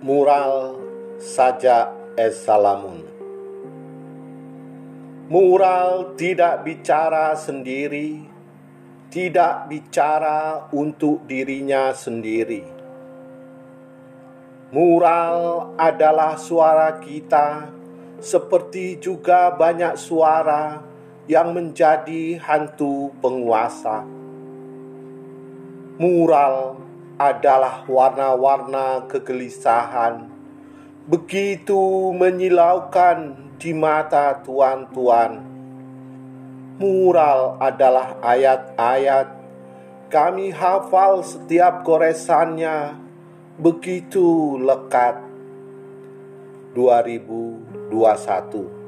Mural Saja Es Salamun Mural tidak bicara sendiri, tidak bicara untuk dirinya sendiri. Mural adalah suara kita, seperti juga banyak suara yang menjadi hantu penguasa. Mural adalah warna-warna kegelisahan, begitu menyilaukan di mata tuan-tuan. Mural adalah ayat-ayat, kami hafal setiap goresannya, begitu lekat. 2021